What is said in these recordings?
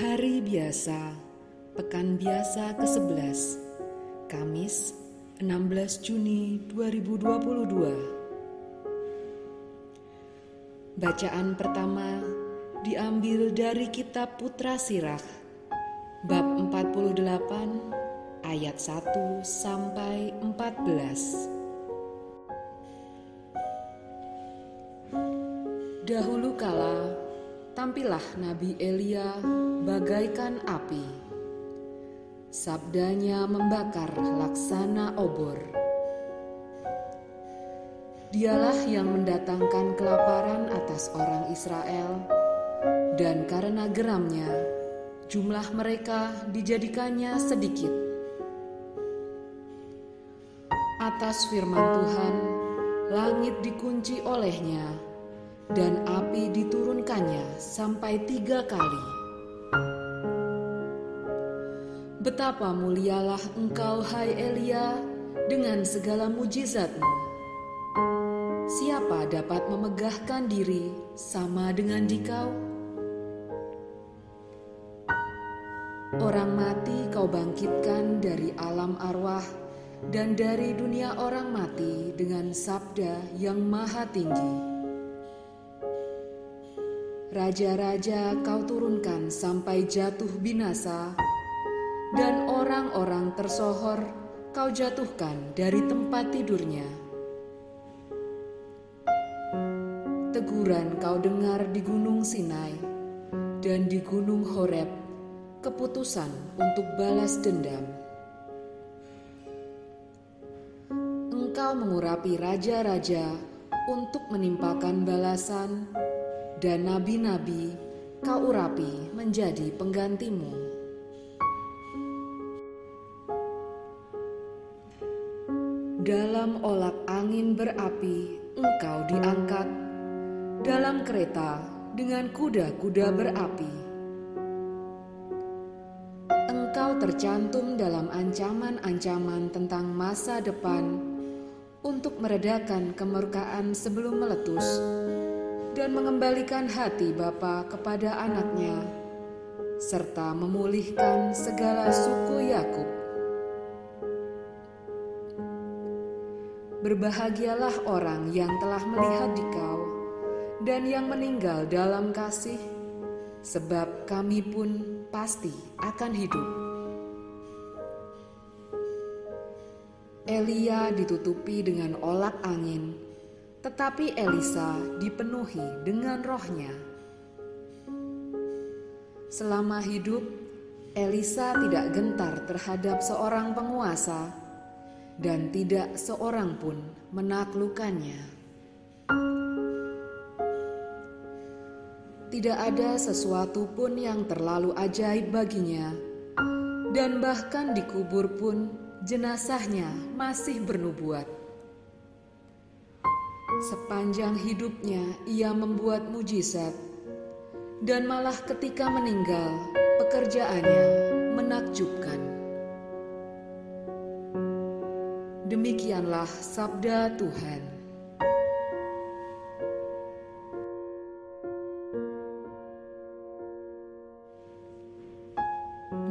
Hari biasa, pekan biasa ke-11, Kamis 16 Juni 2022. Bacaan pertama diambil dari kitab Putra Sirah, bab 48 ayat 1 sampai 14. Dahulu kala, tampillah Nabi Elia bagaikan api. Sabdanya membakar laksana obor. Dialah yang mendatangkan kelaparan atas orang Israel, dan karena geramnya, jumlah mereka dijadikannya sedikit. Atas firman Tuhan, langit dikunci olehnya dan api diturunkannya sampai tiga kali. Betapa mulialah engkau, hai Elia, dengan segala mujizatmu. Siapa dapat memegahkan diri sama dengan dikau? Orang mati kau bangkitkan dari alam arwah dan dari dunia orang mati dengan sabda yang maha tinggi. Raja-raja kau turunkan sampai jatuh binasa, dan orang-orang tersohor kau jatuhkan dari tempat tidurnya. Teguran kau dengar di gunung Sinai dan di gunung Horeb, keputusan untuk balas dendam. Engkau mengurapi raja-raja untuk menimpakan balasan dan nabi-nabi kau urapi menjadi penggantimu. Dalam olak angin berapi engkau diangkat, dalam kereta dengan kuda-kuda berapi. Engkau tercantum dalam ancaman-ancaman tentang masa depan untuk meredakan kemurkaan sebelum meletus dan mengembalikan hati Bapa kepada anaknya, serta memulihkan segala suku Yakub. Berbahagialah orang yang telah melihat dikau dan yang meninggal dalam kasih, sebab kami pun pasti akan hidup. Elia ditutupi dengan olak angin tetapi Elisa dipenuhi dengan rohnya. Selama hidup, Elisa tidak gentar terhadap seorang penguasa dan tidak seorang pun menaklukkannya. Tidak ada sesuatu pun yang terlalu ajaib baginya, dan bahkan dikubur pun jenazahnya masih bernubuat. Sepanjang hidupnya ia membuat mujizat, dan malah ketika meninggal pekerjaannya menakjubkan. Demikianlah sabda Tuhan.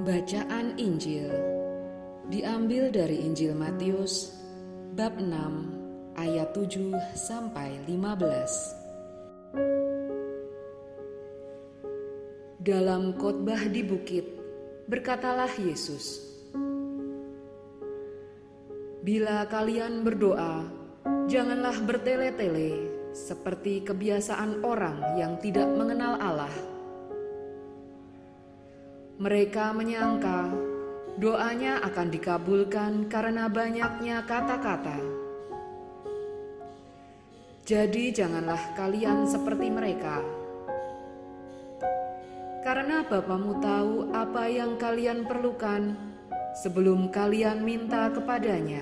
Bacaan Injil diambil dari Injil Matius bab 6 ayat 7 sampai 15. Dalam khotbah di bukit, berkatalah Yesus, "Bila kalian berdoa, janganlah bertele-tele seperti kebiasaan orang yang tidak mengenal Allah. Mereka menyangka doanya akan dikabulkan karena banyaknya kata-kata." Jadi, janganlah kalian seperti mereka, karena Bapamu tahu apa yang kalian perlukan sebelum kalian minta kepadanya.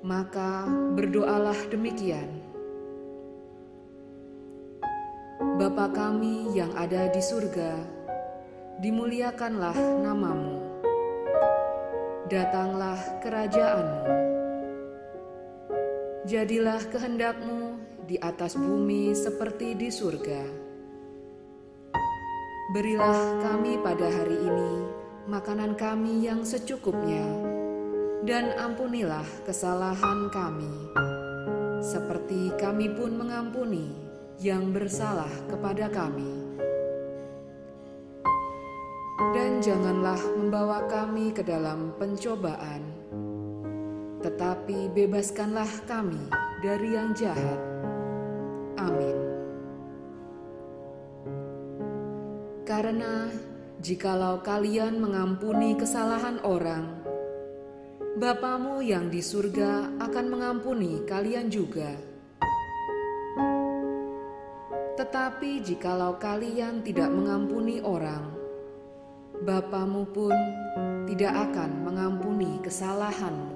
Maka berdoalah demikian. Bapa kami yang ada di surga, dimuliakanlah namamu. Datanglah kerajaanmu Jadilah kehendakmu di atas bumi seperti di surga. Berilah kami pada hari ini makanan kami yang secukupnya, dan ampunilah kesalahan kami, seperti kami pun mengampuni yang bersalah kepada kami. Dan janganlah membawa kami ke dalam pencobaan, tetapi bebaskanlah kami dari yang jahat. Amin. Karena Jikalau kalian mengampuni kesalahan orang, Bapamu yang di surga akan mengampuni kalian juga. Tetapi jikalau kalian tidak mengampuni orang, Bapamu pun tidak akan mengampuni kesalahanmu.